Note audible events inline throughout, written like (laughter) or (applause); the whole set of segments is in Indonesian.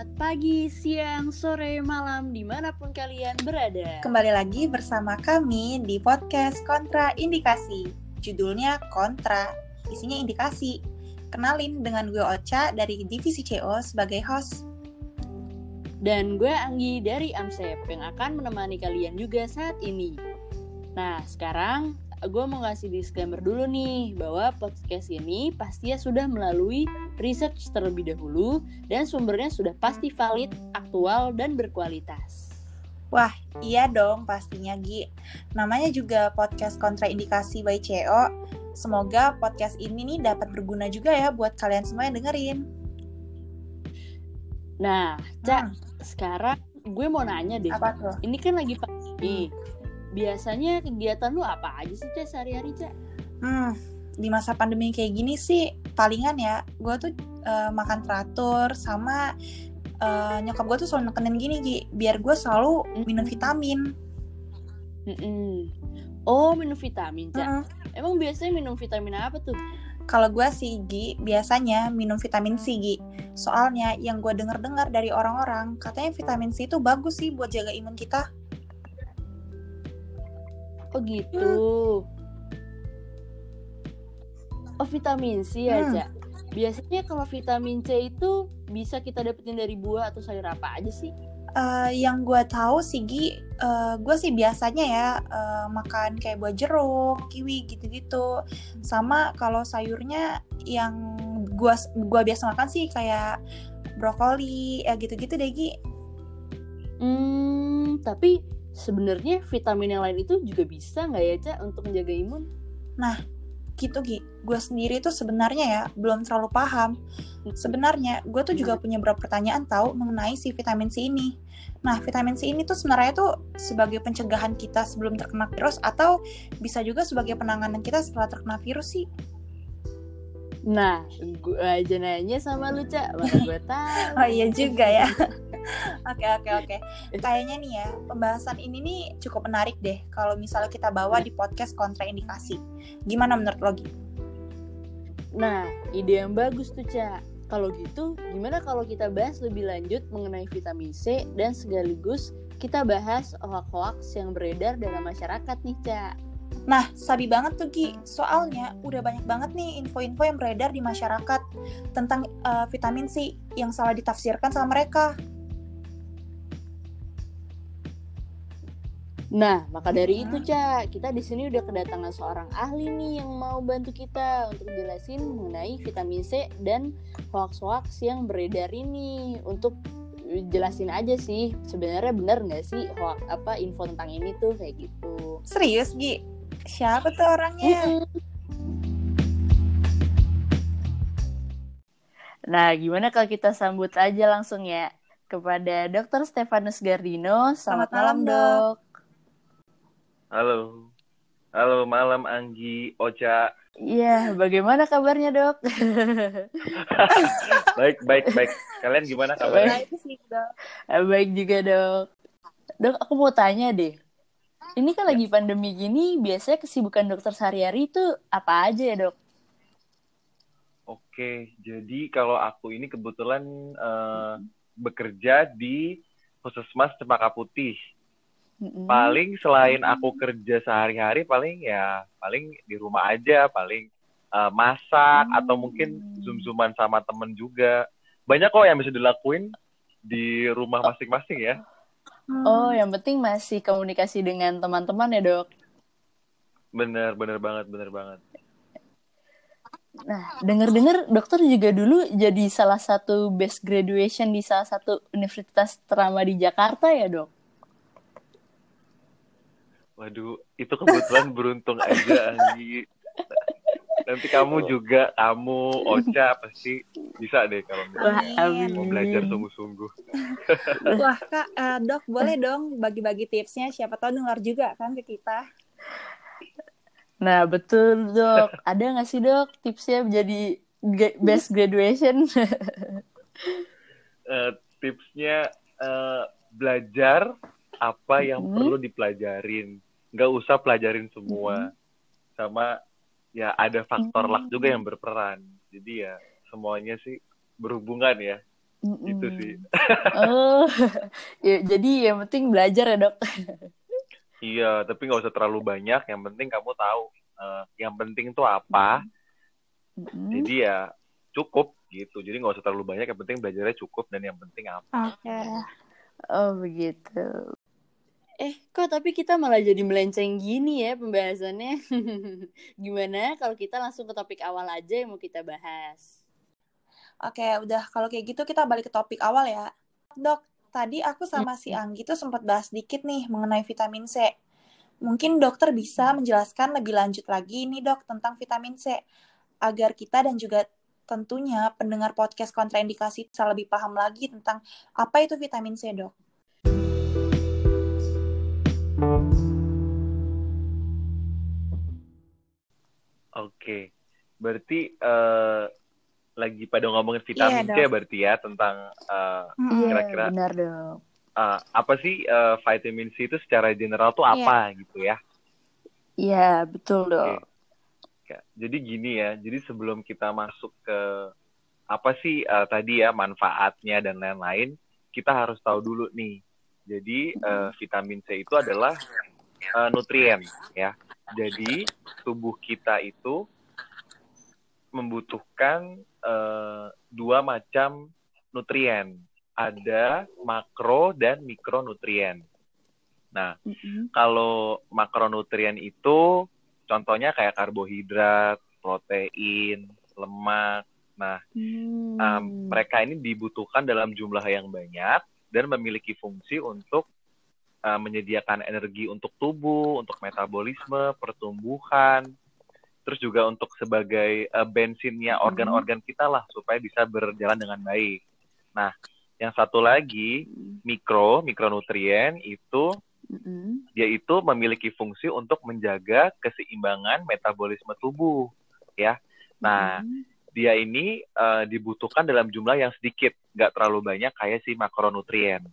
Selamat pagi, siang, sore, malam, di mana pun kalian berada. Kembali lagi bersama kami di podcast Kontra Indikasi. Judulnya Kontra, isinya indikasi. Kenalin dengan gue Ocha dari Divisi CO sebagai host. Dan gue Anggi dari Amsep yang akan menemani kalian juga saat ini. Nah, sekarang gue mau ngasih disclaimer dulu nih bahwa podcast ini pastinya sudah melalui research terlebih dahulu dan sumbernya sudah pasti valid, aktual, dan berkualitas. Wah, iya dong pastinya Gi. Namanya juga podcast kontraindikasi by CO. Semoga podcast ini nih dapat berguna juga ya buat kalian semua yang dengerin. Nah, Cak, hmm. sekarang gue mau nanya deh. Apa tuh? Ini kan lagi pagi biasanya kegiatan lu apa aja sih cah sehari-hari cah? Hmm, di masa pandemi kayak gini sih palingan ya gue tuh uh, makan teratur sama uh, nyokap gue tuh selalu nekenin gini Gi, biar gue selalu minum vitamin. Mm -mm. Oh minum vitamin cak? Mm -mm. Emang biasanya minum vitamin apa tuh? Kalau gue sih Gi, biasanya minum vitamin C Gi. Soalnya yang gue denger-dengar dari orang-orang katanya vitamin C itu bagus sih buat jaga imun kita. Oh gitu. Hmm. Oh vitamin C ya, hmm. Biasanya kalau vitamin C itu bisa kita dapetin dari buah atau sayur apa aja sih? Uh, yang gue tahu sih Gi, uh, gue sih biasanya ya uh, makan kayak buah jeruk, kiwi gitu-gitu. Sama kalau sayurnya yang gue gua biasa makan sih kayak brokoli, ya gitu-gitu deh Gi. Hmm, tapi sebenarnya vitamin yang lain itu juga bisa nggak ya cak untuk menjaga imun? Nah gitu Gi, gue sendiri tuh sebenarnya ya belum terlalu paham. Sebenarnya gue tuh juga punya beberapa pertanyaan tahu mengenai si vitamin C ini. Nah vitamin C ini tuh sebenarnya tuh sebagai pencegahan kita sebelum terkena virus atau bisa juga sebagai penanganan kita setelah terkena virus sih. Nah, gue aja nanya sama lu, Cak. Mana gue tahu. oh iya juga ya. (laughs) Oke oke oke. Kayaknya nih ya pembahasan ini nih cukup menarik deh kalau misalnya kita bawa di podcast kontraindikasi. Gimana menurut lo? Nah, ide yang bagus tuh Ca. Kalau gitu, gimana kalau kita bahas lebih lanjut mengenai vitamin C dan sekaligus kita bahas hoax-hoax yang beredar dalam masyarakat nih Ca. Nah, sabi banget tuh Ki, soalnya udah banyak banget nih info-info yang beredar di masyarakat tentang uh, vitamin C yang salah ditafsirkan sama mereka. Nah, maka dari itu, Cak, kita di sini udah kedatangan seorang ahli nih yang mau bantu kita untuk jelasin mengenai vitamin C dan hoax-hoax yang beredar ini untuk jelasin aja sih sebenarnya bener nggak sih hoax apa info tentang ini tuh kayak gitu. Serius, Gi? Siapa tuh orangnya? Nah, gimana kalau kita sambut aja langsung ya kepada Dr. Stefanus Gardino. Selamat, Selamat malam, dok. Halo. Halo malam Anggi, Ocha. Iya, bagaimana kabarnya dok? (laughs) baik, baik, baik. Kalian gimana kabarnya? Baik, eh, baik juga dok. Dok, aku mau tanya deh. Ini kan lagi pandemi gini, biasanya kesibukan dokter sehari-hari itu apa aja ya dok? Oke, jadi kalau aku ini kebetulan uh, bekerja di Puskesmas Cempaka Putih hmm Paling selain aku kerja sehari-hari paling ya paling di rumah aja, paling uh, masak mm. atau mungkin zoom-zooman sama temen juga. Banyak kok yang bisa dilakuin di rumah masing-masing ya. Oh, yang penting masih komunikasi dengan teman-teman ya, Dok. Bener, bener banget, bener banget. Nah, denger-dengar dokter juga dulu jadi salah satu best graduation di salah satu universitas ternama di Jakarta ya, Dok? Waduh, itu kebetulan beruntung aja Anggi. (laughs) Nanti kamu juga, kamu, Ocha pasti bisa deh kalau misalnya mau belajar sungguh-sungguh. (laughs) Wah kak, uh, dok boleh dong bagi-bagi tipsnya. Siapa tahu dengar juga kan ke kita. Nah betul dok. Ada nggak sih dok tipsnya menjadi best graduation? uh, (laughs) tipsnya uh, belajar apa yang hmm. perlu dipelajarin nggak usah pelajarin semua mm-hmm. sama ya ada faktor mm-hmm. luck juga yang berperan jadi ya semuanya sih berhubungan ya Mm -mm. Itu sih. oh, (laughs) ya, jadi yang penting belajar ya dok. iya, tapi nggak usah terlalu banyak. Yang penting kamu tahu. Uh, yang penting tuh apa. Mm -hmm. Jadi ya cukup gitu. Jadi nggak usah terlalu banyak. Yang penting belajarnya cukup dan yang penting apa. Oke. Okay. Oh begitu. Eh, kok tapi kita malah jadi melenceng gini ya pembahasannya. (laughs) Gimana kalau kita langsung ke topik awal aja yang mau kita bahas? Oke, udah kalau kayak gitu kita balik ke topik awal ya. Dok, tadi aku sama si Anggi tuh sempat bahas dikit nih mengenai vitamin C. Mungkin dokter bisa menjelaskan lebih lanjut lagi nih dok tentang vitamin C. Agar kita dan juga tentunya pendengar podcast kontraindikasi bisa lebih paham lagi tentang apa itu vitamin C dok. Oke, berarti uh, lagi pada ngomongin vitamin yeah, C berarti ya tentang uh, kira-kira benar dong. Uh, apa sih uh, vitamin C itu secara general tuh iya. apa yeah. gitu ya? Iya yeah, betul dong. Okay. Jadi gini ya, jadi sebelum kita masuk ke apa sih uh, tadi ya manfaatnya dan lain-lain, kita harus tahu dulu nih. Jadi uh, vitamin C itu adalah uh, nutrien ya. Jadi tubuh kita itu membutuhkan uh, dua macam nutrien. Ada makro dan mikronutrien. Nah, mm-hmm. kalau makronutrien itu contohnya kayak karbohidrat, protein, lemak. Nah, mm. um, mereka ini dibutuhkan dalam jumlah yang banyak dan memiliki fungsi untuk uh, menyediakan energi untuk tubuh, untuk metabolisme, pertumbuhan, terus juga untuk sebagai uh, bensinnya mm-hmm. organ-organ kita lah supaya bisa berjalan dengan baik. Nah, yang satu lagi mm-hmm. mikro mikronutrien itu mm-hmm. dia itu memiliki fungsi untuk menjaga keseimbangan metabolisme tubuh, ya. Nah, mm-hmm. dia ini uh, dibutuhkan dalam jumlah yang sedikit, nggak terlalu banyak kayak si makronutrien,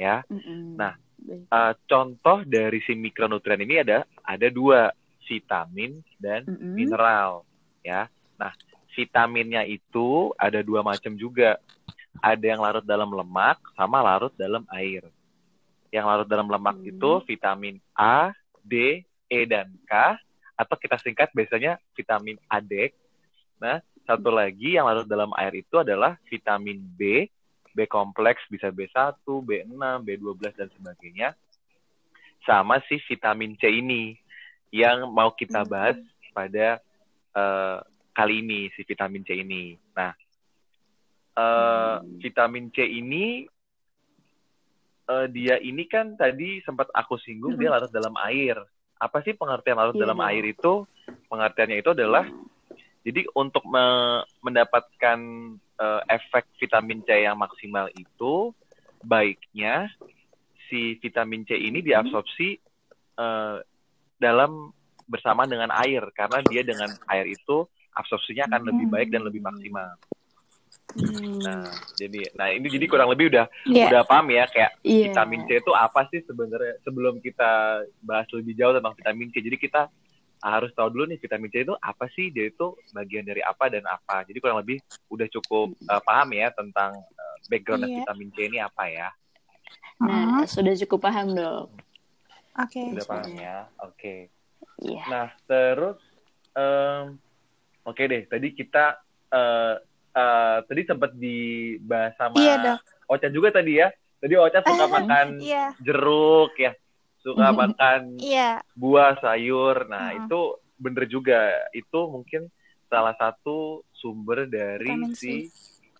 ya. Mm-hmm. Nah, uh, contoh dari si mikronutrien ini ada ada dua vitamin dan mm -hmm. mineral ya. Nah vitaminnya itu ada dua macam juga. Ada yang larut dalam lemak sama larut dalam air. Yang larut dalam lemak mm itu vitamin A D E dan K atau kita singkat biasanya vitamin AD nah satu lagi yang larut dalam air itu adalah vitamin B B kompleks bisa B1, B6, B12 dan sebagainya. Sama si vitamin C ini yang mau kita hmm. bahas pada uh, kali ini si vitamin C ini. Nah, uh, hmm. vitamin C ini uh, dia ini kan tadi sempat aku singgung hmm. dia larut dalam air. Apa sih pengertian larut yeah. dalam iya. air itu? Pengertiannya itu adalah jadi untuk me mendapatkan uh, efek vitamin C yang maksimal itu baiknya si vitamin C ini diabsorpsi uh, dalam bersama dengan air karena dia dengan air itu absorpsinya akan lebih baik dan lebih maksimal. Hmm. Nah, jadi nah ini jadi kurang lebih udah yeah. udah paham ya kayak yeah. vitamin C itu apa sih sebenarnya sebelum kita bahas lebih jauh tentang vitamin C. Jadi kita harus tahu dulu nih vitamin C itu apa sih dia itu bagian dari apa dan apa jadi kurang lebih udah cukup uh, paham ya tentang uh, background yeah. vitamin C ini apa ya nah uh. sudah cukup paham dong oke okay. sudah paham ya oke okay. yeah. nah terus um, oke okay deh tadi kita uh, uh, tadi sempat dibahas sama yeah, Ocha juga tadi ya tadi Ocha suka makan yeah. jeruk ya suka makan yeah. buah sayur. Nah uh. itu bener juga. Itu mungkin salah satu sumber dari vitamin si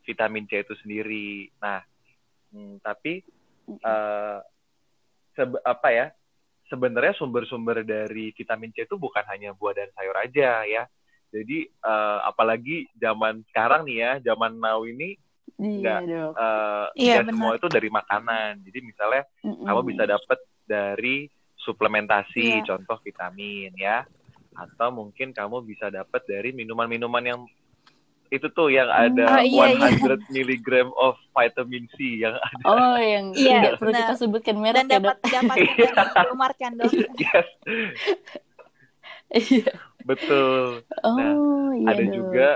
vitamin C itu sendiri. Nah hmm, tapi uh, apa ya sebenarnya sumber-sumber dari vitamin C itu bukan hanya buah dan sayur aja ya. Jadi uh, apalagi zaman sekarang nih ya zaman now ini Iya, uh, iya, semua itu dari makanan. Jadi misalnya mm -mm. kamu bisa dapat dari suplementasi, yeah. contoh vitamin ya, atau mungkin kamu bisa dapat dari minuman-minuman yang itu tuh yang ada oh, iya, 100 iya. mg of vitamin C yang ada. Oh, yang iya, perlu kita sebutkan merek Dan ya, dapat dapat (laughs) Umar kan. (laughs) Yes. Iya. Betul. Oh, nah, iya ada dong. juga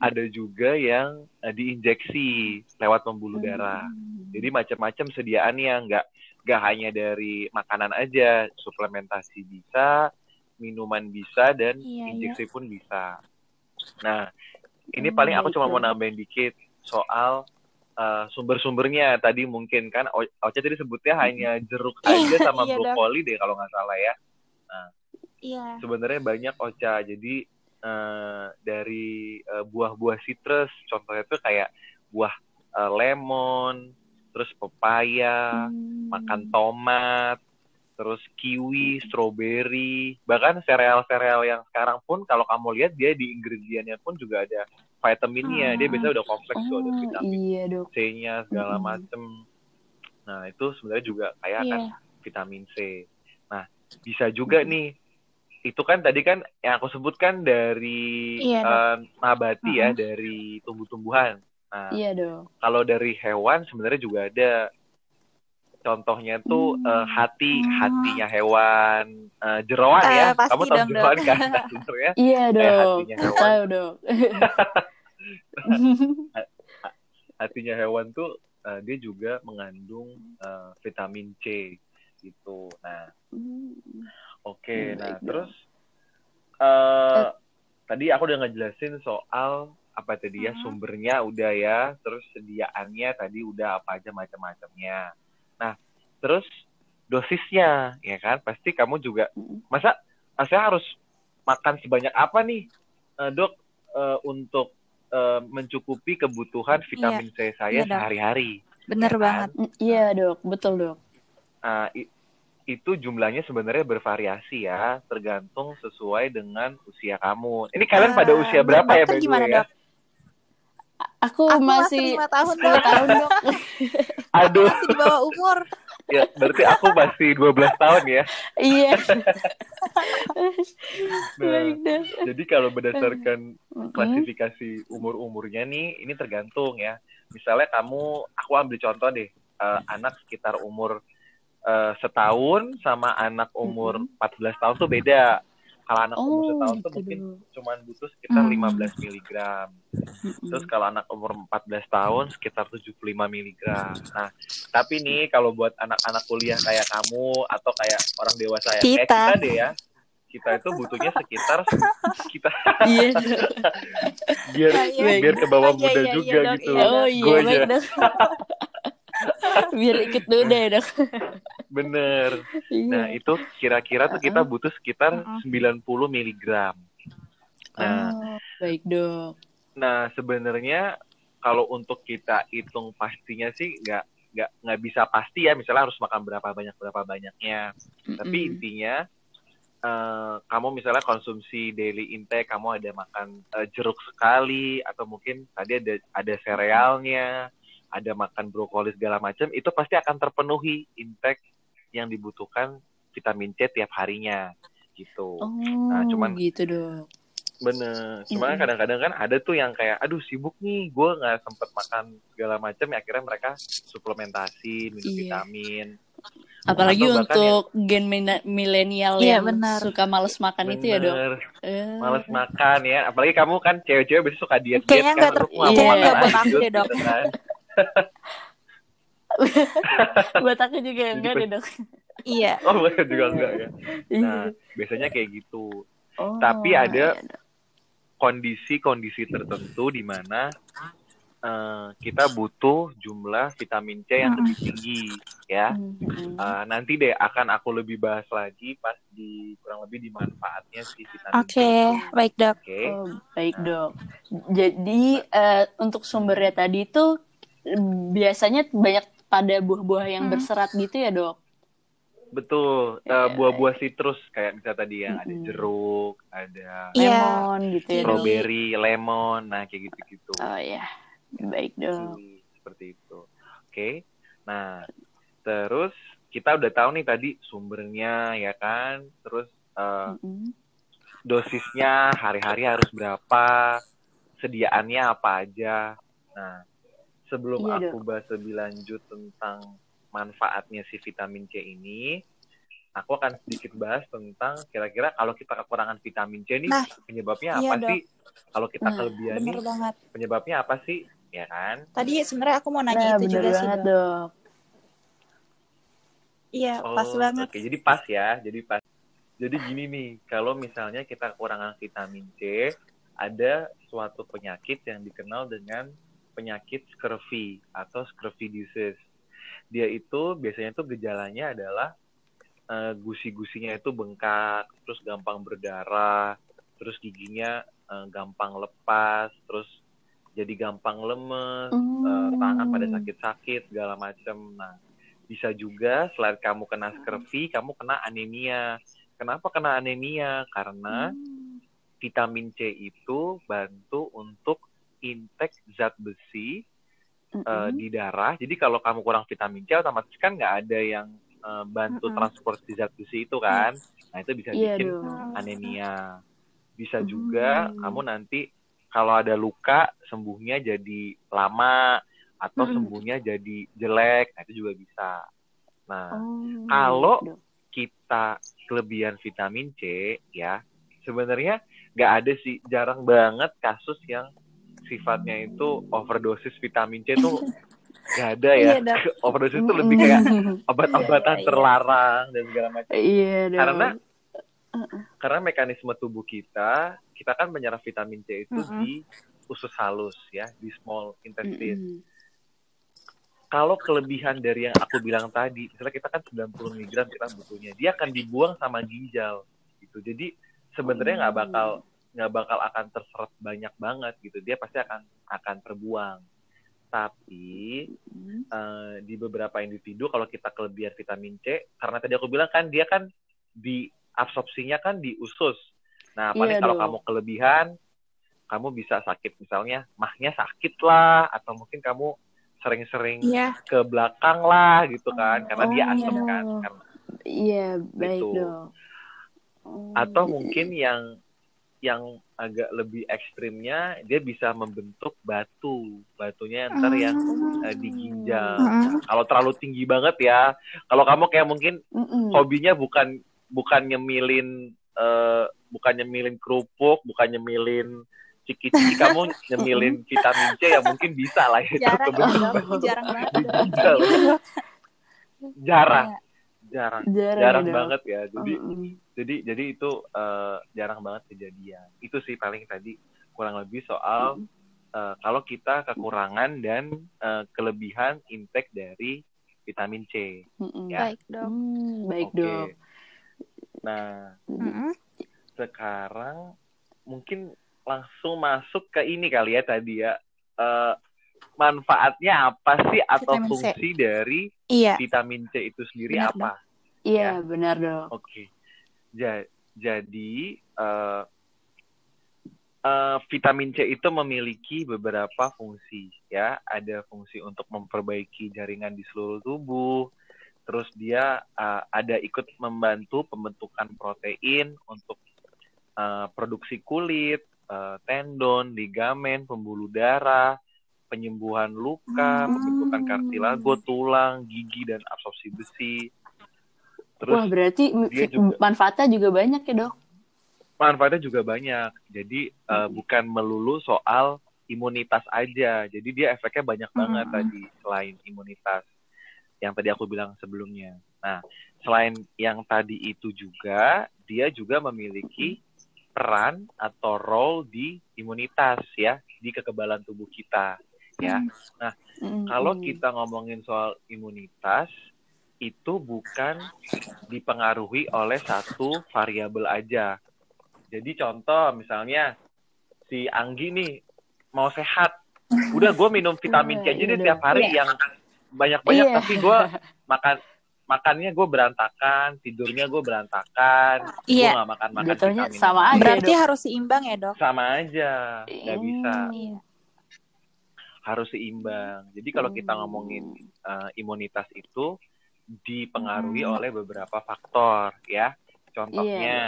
ada juga yang uh, diinjeksi lewat pembuluh darah. Hmm. Jadi macam-macam sediaannya, nggak nggak hanya dari makanan aja, suplementasi bisa, minuman bisa, dan iya, injeksi iya. pun bisa. Nah, ini hmm, paling aku cuma mau nambahin dikit soal uh, sumber-sumbernya tadi mungkin kan Ocha tadi sebutnya hmm. hanya jeruk aja sama iya brokoli deh kalau nggak salah ya. Nah, iya. Sebenarnya banyak Ocha. Jadi uh, dari uh, buah-buah citrus, contohnya itu kayak buah uh, lemon, terus pepaya, hmm. makan tomat, terus kiwi, stroberi, bahkan sereal-sereal yang sekarang pun kalau kamu lihat dia di ingredientnya pun juga ada vitaminnya, ah. dia biasanya udah kompleks oh, tuh ada vitamin iya, C-nya segala hmm. macem. Nah itu sebenarnya juga kayak yeah. kan vitamin C. Nah bisa juga hmm. nih itu kan tadi kan yang aku sebutkan dari iya, uh, nabati uh -huh. ya dari tumbuh-tumbuhan. Nah, iya dong. Kalau dari hewan sebenarnya juga ada. Contohnya tuh hmm. uh, hati. Hmm. hatinya hewan. Uh, jeroan uh, ya. Kamu tahu dong, jeroan kan? Sebenarnya (laughs) iya dong. eh, hatinya hewan. tahu dong. (laughs) Hatinya hewan tuh uh, dia juga mengandung uh, vitamin C gitu. Nah. Hmm. oke okay, hmm, nah terus uh, tadi aku udah ngejelasin soal apa tadi ya hmm. sumbernya udah ya. Terus sediaannya tadi udah apa aja macam-macamnya. Nah terus dosisnya ya kan? Pasti kamu juga masa saya harus makan sebanyak apa nih uh, dok? Uh, untuk uh, mencukupi kebutuhan vitamin iya. C saya iya, sehari-hari bener ya banget. Kan? iya dok. Betul dok. Uh, itu jumlahnya sebenarnya bervariasi ya tergantung sesuai dengan usia kamu. Ini kalian pada usia berapa ya gimana, ya? dok? Aku, aku masih, masih tahun, 10 tahun dok. (laughs) Aduh. Masih di bawah umur. ya, berarti aku masih 12 tahun ya. Iya. (laughs) nah, jadi kalau berdasarkan klasifikasi umur-umurnya nih, ini tergantung ya. Misalnya kamu, aku ambil contoh deh, uh, anak sekitar umur uh, setahun sama anak umur 14 tahun tuh beda kalau anak oh, umur setahun gitu tuh mungkin cuma butuh sekitar hmm. 15 mg. Terus kalau anak umur 14 tahun sekitar 75 mg. Nah, tapi nih kalau buat anak-anak kuliah kayak kamu atau kayak orang dewasa ya, kita. kayak kita deh ya, kita itu butuhnya sekitar (laughs) kita iya. biar biar ke bawah iya, muda iya, juga iya, gitu. Iya, oh iya, Gue aja. (laughs) biar ikut dulu deh dok bener iya. nah itu kira-kira tuh kita butuh sekitar uh -huh. 90 miligram nah oh, baik dok nah sebenarnya kalau untuk kita hitung pastinya sih nggak nggak nggak bisa pasti ya misalnya harus makan berapa banyak berapa banyaknya mm -hmm. tapi intinya Uh, kamu misalnya konsumsi daily intake, kamu ada makan uh, jeruk sekali atau mungkin tadi ada ada serealnya, ada makan brokoli segala macam, itu pasti akan terpenuhi intake yang dibutuhkan vitamin C tiap harinya gitu. Oh, nah, cuman gitu dong. Bener. Cuman mm. kadang-kadang kan ada tuh yang kayak, aduh sibuk nih, gue nggak sempet makan segala macam, ya akhirnya mereka suplementasi, minum yeah. vitamin. Apalagi Atau untuk yang... gen milenial yeah, yang benar. suka males makan bener. itu ya dok. Uh. Males makan ya, apalagi kamu kan cewek-cewek biasanya suka diet diet kan, gak ter... kayaknya nggak buat aku deh dok. (laughs) (laughs) Buat aku juga enggak deh dok. Iya. (laughs) Oh buat juga enggak ya. Iya. Nah biasanya kayak gitu. Oh, Tapi ada iya, kondisi-kondisi tertentu di mana uh, kita butuh jumlah vitamin C yang lebih tinggi ya. Uh, nanti deh akan aku lebih bahas lagi pas di kurang lebih di manfaatnya si vitamin Oke, okay, baik dok. Okay. Oh, baik dok. Jadi uh, untuk sumbernya tadi itu biasanya banyak pada buah-buah yang hmm. berserat gitu ya dok? Betul, uh, buah-buah citrus kayak misalnya tadi yang ada jeruk, ada iya. lemon gitu ya. Strawberry, lemon, nah kayak gitu-gitu. Oh ya, baik dok. Seperti itu. Oke, okay. nah terus kita udah tahu nih tadi sumbernya ya kan, terus uh, mm -hmm. dosisnya hari-hari harus berapa, sediaannya apa aja. Nah, sebelum iya, aku bahas lebih lanjut tentang manfaatnya si vitamin C ini, aku akan sedikit bahas tentang kira-kira kalau kita kekurangan vitamin C nih Nah, penyebabnya iya apa dong. sih? Kalau kita Nah, kelebihan Bener banget. penyebabnya apa sih? Ya kan? Tadi sebenarnya aku mau nanya Nah, itu juga sih. banget Dok. dok. Iya, pas Oh, banget. Oke, jadi pas ya, jadi pas. Jadi gini nih, kalau misalnya kita kekurangan vitamin C, ada suatu penyakit yang dikenal dengan penyakit scurvy atau scurvy disease. Dia itu biasanya tuh gejalanya adalah eh, gusi-gusinya itu bengkak, terus gampang berdarah, terus giginya eh, gampang lepas, terus jadi gampang lemes, eh, tangan pada Hmm. sakit-sakit segala macam. Nah, bisa juga selain kamu kena scurvy, kamu kena anemia. Kenapa kena anemia? Karena vitamin C itu bantu untuk intake zat besi eh, Mm-mm. di darah. Jadi kalau kamu kurang vitamin C, otomatis kan nggak ada yang eh, bantu Mm-mm. transport si zat besi itu kan. Nah itu bisa Iya bikin dong. anemia. Bisa juga Hmm. kamu nanti kalau ada luka sembuhnya jadi lama atau Mm-mm. sembuhnya jadi jelek, nah itu juga bisa. Nah, Oh, kalau- dok. kita kelebihan vitamin C ya sebenarnya nggak ada sih jarang banget kasus yang sifatnya itu overdosis vitamin C tuh (laughs) nggak ada ya Iya, (laughs) overdosis itu lebih kayak (laughs) obat-obatan Iya, iya. terlarang dan segala macam Iya karena karena mekanisme tubuh kita kita kan menyerap vitamin C itu Mm-mm. di usus halus ya di small intestine Mm-mm. kalau kelebihan dari yang aku bilang tadi, misalnya kita kan 90 mg kita butuhnya, dia akan dibuang sama ginjal gitu. Jadi sebenarnya nggak Oh. bakal nggak bakal akan terserap banyak banget gitu. Dia pasti akan akan terbuang. Tapi Mm. eh, di beberapa individu kalau kita kelebihan vitamin C, karena tadi aku bilang kan dia kan di absorpsinya kan di usus. Nah, paling Iya kalau dong. kamu kelebihan, kamu bisa sakit misalnya mahnya sakit lah, atau mungkin kamu sering-sering Iya. ke belakang lah gitu kan karena Oh, dia asam iya. kan Karena- Iya baik Gitu. dong. Oh, atau jadi- mungkin yang yang agak lebih ekstrimnya dia bisa membentuk batu batunya ntar yang eh, di ginjal Mm-mm. kalau terlalu tinggi banget ya kalau kamu kayak mungkin Mm-mm. hobinya bukan bukan nyemilin eh, bukan nyemilin kerupuk bukan nyemilin ciki-ciki (laughs) kamu nyemilin vitamin C ya mungkin bisa lah ya Jarang, jarang banget. (laughs) jarang Iya. Jarang jarang, jarang dong. banget ya jadi Mm-mm. jadi jadi itu eh, jarang banget kejadian itu sih paling tadi kurang lebih soal eh, kalau kita kekurangan dan eh, kelebihan intake dari vitamin C Mm-mm. Ya. Baik, Dok. Hmm, baik oke dok. nah Mm-mm. sekarang mungkin langsung masuk ke ini kali ya tadi ya Eh, manfaatnya apa sih atau Vitamin C. fungsi dari Iya. vitamin C itu sendiri Benar, apa Iya benar dok. Oke. Ja- jadi eh, eh, vitamin C itu memiliki beberapa fungsi ya. Ada fungsi untuk memperbaiki jaringan di seluruh tubuh. Terus dia eh, ada ikut membantu pembentukan protein untuk eh, produksi kulit, eh, tendon, ligamen, pembuluh darah, penyembuhan luka, Hmm. pembentukan kartilago, tulang, gigi dan absorpsi besi. Terus Wah berarti juga- manfaatnya juga banyak ya dok. manfaatnya juga banyak. Jadi uh, Hmm. bukan melulu soal imunitas aja. Jadi dia efeknya banyak banget Hmm. tadi selain imunitas yang tadi aku bilang sebelumnya. Nah, selain yang tadi itu juga dia juga memiliki peran atau role di imunitas ya, di kekebalan tubuh kita ya. Mm-mm. Kalau kita ngomongin soal imunitas, itu bukan dipengaruhi oleh satu variabel aja. Jadi contoh misalnya si Anggi nih mau sehat, udah gue minum vitamin C aja Iya, deh iya tiap hari Iya. yang banyak-banyak, Iya. tapi gue makan makannya gue berantakan, tidurnya gue berantakan, gue Iya. gak makan makan Jatuhnya vitamin. sama aja. Berarti Dok. harus seimbang ya, Dok? sama aja, nggak bisa Hmm. Iya. Harus seimbang. Jadi kalau kita ngomongin uh, imunitas itu dipengaruhi Hmm. oleh beberapa faktor ya. Iya. Contohnya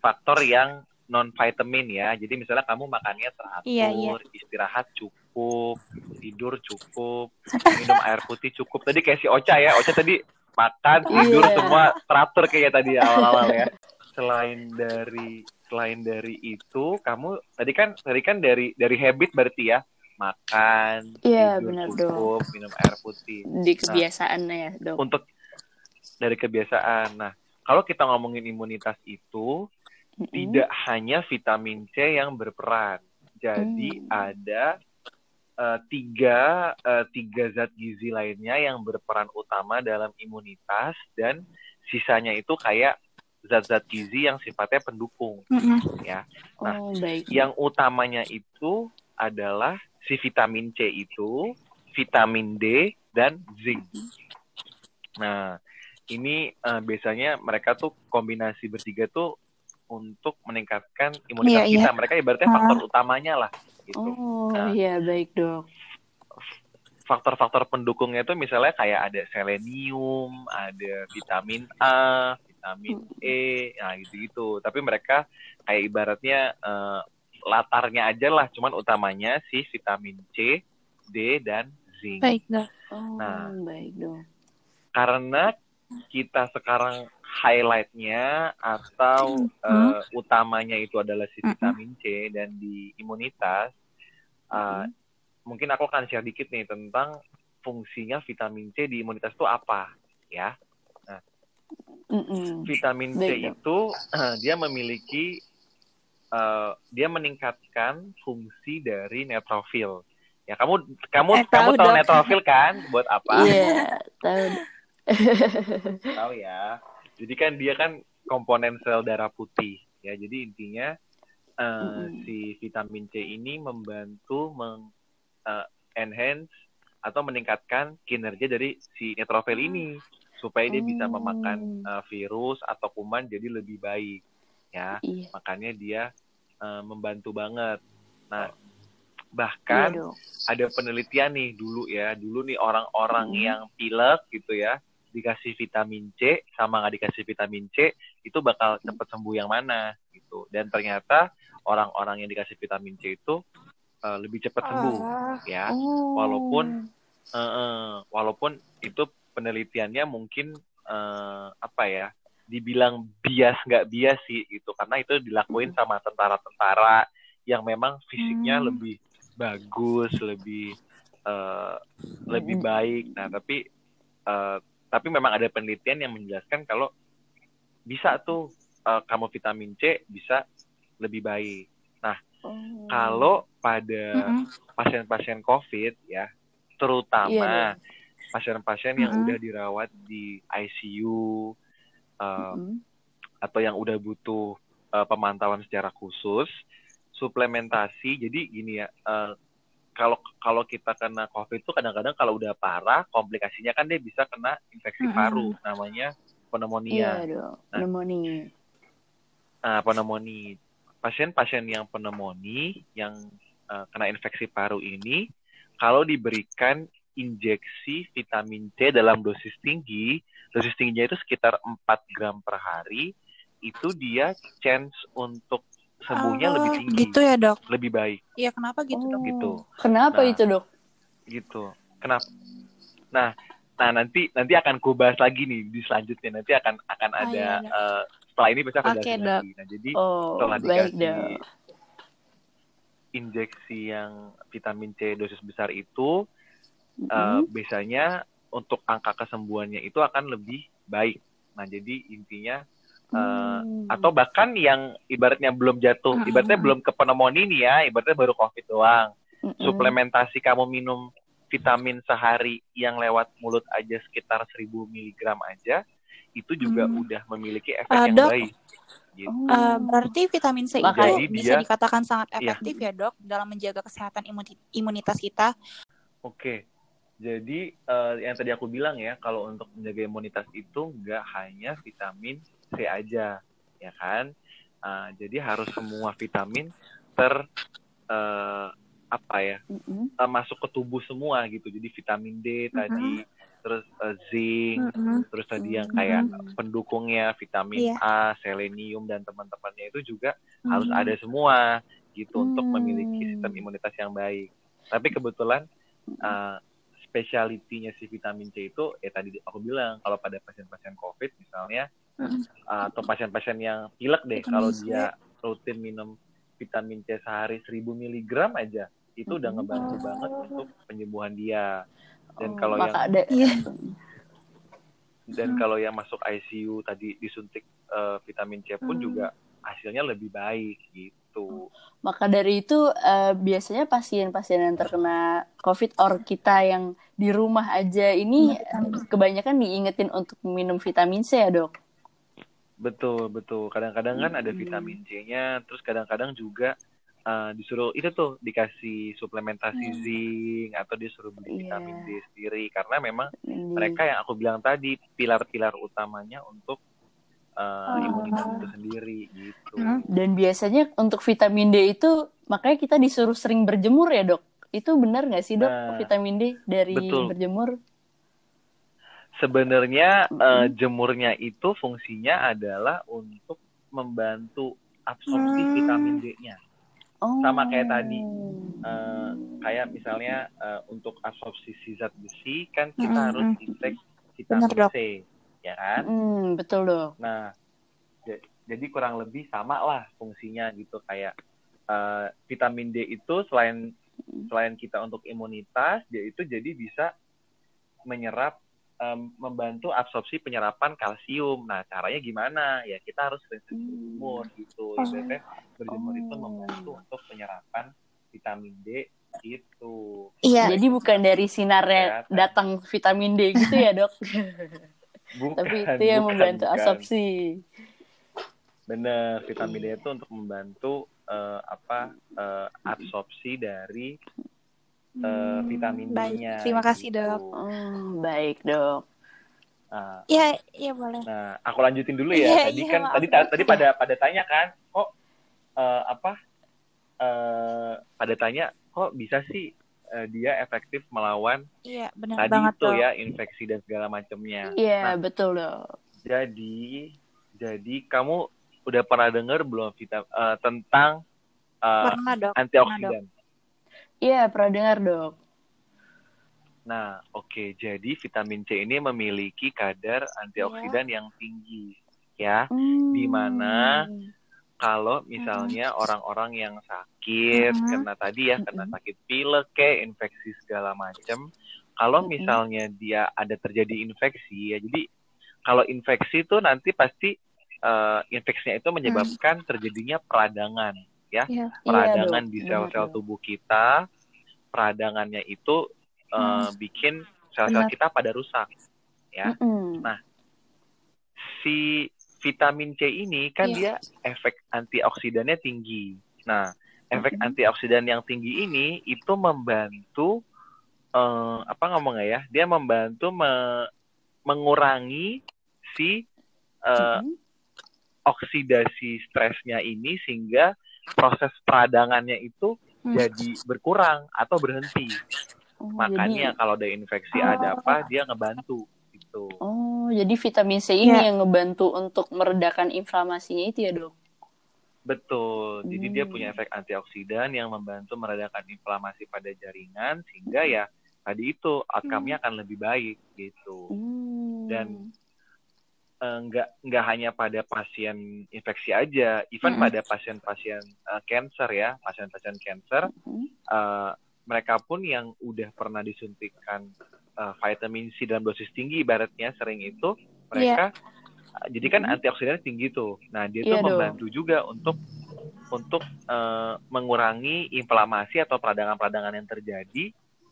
faktor yang non vitamin ya. Jadi misalnya kamu makannya teratur, Iya, iya. istirahat cukup, tidur cukup, minum air putih cukup. Tadi kayak si Ocha ya. Ocha tadi makan, tidur Iya. semua teratur kayak tadi awal-awal ya. Selain dari selain dari itu, kamu tadi kan tadi kan dari dari habit berarti ya makan, Iya, tidur cukup, minum air putih. Di kebiasaannya ya, dok. Untuk dari kebiasaan. Nah, kalau kita ngomongin imunitas itu Mm-mm. tidak hanya vitamin C yang berperan. Jadi Hmm. ada eh, tiga eh, tiga zat gizi lainnya yang berperan utama dalam imunitas dan sisanya itu kayak zat-zat gizi yang sifatnya pendukung Mm-mm. ya. Nah, Oh, baik. Yang utamanya itu adalah si vitamin C itu, vitamin D dan zinc. Nah, ini eh, biasanya mereka tuh kombinasi bertiga tuh untuk meningkatkan imunitas iya. kita. Mereka ibaratnya Ah. faktor utamanya lah gitu. Oh, Nah. iya, baik, dok. Faktor-faktor pendukungnya itu misalnya kayak ada selenium, ada vitamin A, vitamin E, nah gitu-gitu. Tapi mereka kayak ibaratnya eh, latarnya aja lah, cuman utamanya si vitamin C, D dan zinc. Baik, dok. Oh, Nah. baik, dok. Karena kita sekarang highlightnya atau Hmm. eh, utamanya itu adalah si vitamin C dan di imunitas. eh, Mm-mm. mungkin aku akan share dikit nih tentang fungsinya vitamin C di imunitas itu apa ya. Mm-mm. Vitamin C Baik, itu (clears throat) dia memiliki eh, dia meningkatkan fungsi dari neutrofil. Ya kamu kamu Eh, kamu tahu, tahu Dok. neutrofil kan buat apa? Iya, tahu. Dok. (laughs) tahu ya. Jadi kan dia kan komponen sel darah putih ya. Jadi intinya eh, Mm-mm. si vitamin C ini membantu meng eh, enhance atau meningkatkan kinerja dari si neutrofil ini supaya dia bisa memakan eh, virus atau kuman jadi lebih baik ya. Iya, Makanya dia eh, membantu banget. Nah, iya, bahkan dok. ada penelitian nih dulu ya dulu nih orang-orang Mm. yang pilek gitu ya dikasih vitamin C sama nggak dikasih vitamin C itu bakal cepet sembuh yang mana gitu dan ternyata orang-orang yang dikasih vitamin C itu eh, lebih cepat sembuh Ah. ya Oh. walaupun eh, eh, walaupun itu penelitiannya mungkin eh, apa ya dibilang bias nggak bias sih gitu karena itu dilakuin sama tentara-tentara yang memang fisiknya Hmm. lebih bagus lebih eh, lebih Mm. baik nah tapi eh, tapi memang ada penelitian yang menjelaskan kalau bisa tuh eh, kamu vitamin C bisa lebih baik Oh. kalau pada pasien-pasien COVID ya, terutama Iya, pasien-pasien yang Mm-mm. udah dirawat di ICU uh, Mm-mm. atau yang udah butuh uh, pemantauan secara khusus, suplementasi. Jadi gini ya, uh, kalau kalau kita kena COVID itu kadang-kadang kalau udah parah, komplikasinya kan dia bisa kena infeksi Mm-mm. paru, namanya Iya, pneumonia. dok. Nah. Pneumonia. Nah, pneumonia. Pasien-pasien yang pneumonia yang uh, kena infeksi paru ini kalau diberikan injeksi vitamin C dalam dosis tinggi, dosis tingginya itu sekitar 4 gram per hari, itu dia chance untuk sembuhnya Oh, lebih tinggi, Gitu ya, dok. lebih baik Iya, kenapa gitu, dok? gitu. Kenapa Nah. itu, dok? gitu. Kenapa? Nah, nah nanti nanti akan ku bahas lagi nih di selanjutnya nanti akan akan Ah, ada iya, eh, setelah ini bisa jelasin Dok. lagi. Nah, jadi Oh, setelah baik, dikasih dok. injeksi yang vitamin C dosis besar itu eh, Mm-mm. biasanya untuk angka kesembuhannya itu akan lebih baik. Nah, jadi intinya eh, Hmm. atau bahkan yang ibaratnya belum jatuh, Mm-mm. ibaratnya belum ke pneumonia nih ya, ibaratnya baru COVID doang. Mm-mm. Suplementasi kamu minum vitamin sehari yang lewat mulut aja sekitar 1000 mg aja, itu juga Hmm. udah memiliki efek Ah, yang Dok. baik. Gitu. Eh, berarti vitamin C itu bisa dia- dikatakan sangat Iya. efektif ya dok dalam menjaga kesehatan imuni- imunitas kita. Oke, jadi eh, yang tadi aku bilang ya, kalau untuk menjaga imunitas itu nggak hanya vitamin C aja, ya kan? Ah, jadi harus semua vitamin ter eh, apa ya Mm-mm. eh, masuk ke tubuh semua gitu. Jadi vitamin D tadi, terus eh, zinc, Mm-mm. terus tadi yang kayak Mm. pendukungnya vitamin Iya. A, selenium dan teman-temannya itu juga harus Hmm. ada semua gitu untuk Hmm. memiliki sistem imunitas yang baik. Tapi kebetulan uh, speciality-nya si vitamin C itu ya tadi aku bilang kalau pada pasien-pasien COVID misalnya mm. atau pasien-pasien yang pilek deh kalau dia rutin minum vitamin C sehari 1000 mg aja itu udah ngebantu oh. banget untuk penyembuhan dia. Dan oh, kalau yang ada, iya. dan hmm. kalau yang masuk ICU tadi disuntik uh, vitamin C pun hmm. juga hasilnya lebih baik gitu. Maka dari itu uh, biasanya pasien-pasien yang terkena COVID or kita yang di rumah aja ini kebanyakan diingetin untuk minum vitamin C ya dok. Betul betul. Kadang-kadang kan ada vitamin C-nya, terus kadang-kadang juga uh, disuruh itu tuh dikasih suplementasi hmm. zinc atau disuruh beli yeah. vitamin D sendiri karena memang hmm. mereka yang aku bilang tadi pilar-pilar utamanya untuk uh, oh. imunitas itu sendiri gitu. Hmm. Dan biasanya untuk vitamin D itu makanya kita disuruh sering berjemur ya dok. Itu benar nggak sih dok nah, vitamin D dari betul. berjemur? sebenarnya mm -hmm. uh, jemurnya itu fungsinya adalah untuk membantu absorpsi hmm. vitamin D-nya. Oh. Sama kayak tadi, uh, kayak misalnya uh, untuk absorpsi zat besi kan kita -hmm. harus intake vitamin Benar, C, ya kan? Mm, betul dong. Nah, jadi kurang lebih sama lah fungsinya gitu kayak uh, vitamin D itu selain selain kita untuk imunitas, dia itu jadi bisa menyerap um, membantu absorpsi penyerapan kalsium. Nah, caranya gimana? Ya kita harus sering berjemur hmm. gitu. Ibaratnya berjemur oh. itu membantu untuk penyerapan vitamin D itu. Iya. Jadi bukan dari sinarnya ya, datang vitamin D gitu ya, Dok? (laughs) bukan, Tapi itu yang bukan, membantu bukan. absorpsi. Bener, vitamin D itu untuk membantu uh, apa uh, absorpsi dari uh, vitamin D-nya. Terima kasih gitu. dok. Hmm, baik dok. Nah, ya, ya boleh. Nah, aku lanjutin dulu ya. ya tadi ya, kan, tadi tadi pada pada tanya kan, kok uh, apa? Uh, pada tanya, kok bisa sih uh, dia efektif melawan Iya, benar tadi banget itu ya infeksi dan segala macamnya. Iya, nah, betul dok. Jadi, jadi kamu udah pernah dengar belum vita, uh, tentang uh, pernah, dok. antioksidan? Iya, pernah dengar, Dok. Nah, oke. Okay. Jadi vitamin C ini memiliki kadar antioksidan yeah. yang tinggi, ya. Mm. Di mana kalau misalnya orang-orang yang sakit mm kena tadi ya, kena sakit pilek kayak infeksi segala macam, kalau misalnya dia ada terjadi infeksi ya, jadi kalau infeksi itu nanti pasti uh, infeksinya itu menyebabkan terjadinya peradangan ya. Yeah. peradangan yeah, di sel-sel tubuh kita peradangannya itu uh, bikin sel-sel kita pada rusak ya. Mm. nah si vitamin C ini kan yeah. dia efek antioksidannya tinggi nah efek mm. antioksidan yang tinggi ini itu membantu uh, apa ngomong ya dia membantu me mengurangi si uh, mm. oksidasi stresnya ini sehingga proses peradangannya itu hmm. jadi berkurang atau berhenti. Oh, Makanya jadi... kalau ada infeksi oh. ada apa dia ngebantu gitu. Oh, jadi vitamin C ini yeah. yang ngebantu untuk meredakan inflamasinya itu ya, Dok? Betul. Jadi hmm. dia punya efek antioksidan yang membantu meredakan inflamasi pada jaringan sehingga ya tadi itu outcome-nya hmm. akan lebih baik gitu. Hmm. Dan uh, nggak nggak hanya pada pasien infeksi aja, even mm -hmm. pada pasien-pasien uh, cancer ya, pasien-pasien cancer, mm -hmm. uh, mereka pun yang udah pernah disuntikan uh, vitamin C dalam dosis tinggi, ibaratnya sering itu mereka, yeah. uh, jadi kan mm -hmm. antioksidannya tinggi tuh, nah dia yeah, tuh membantu dong. juga untuk untuk uh, mengurangi inflamasi atau peradangan-peradangan yang terjadi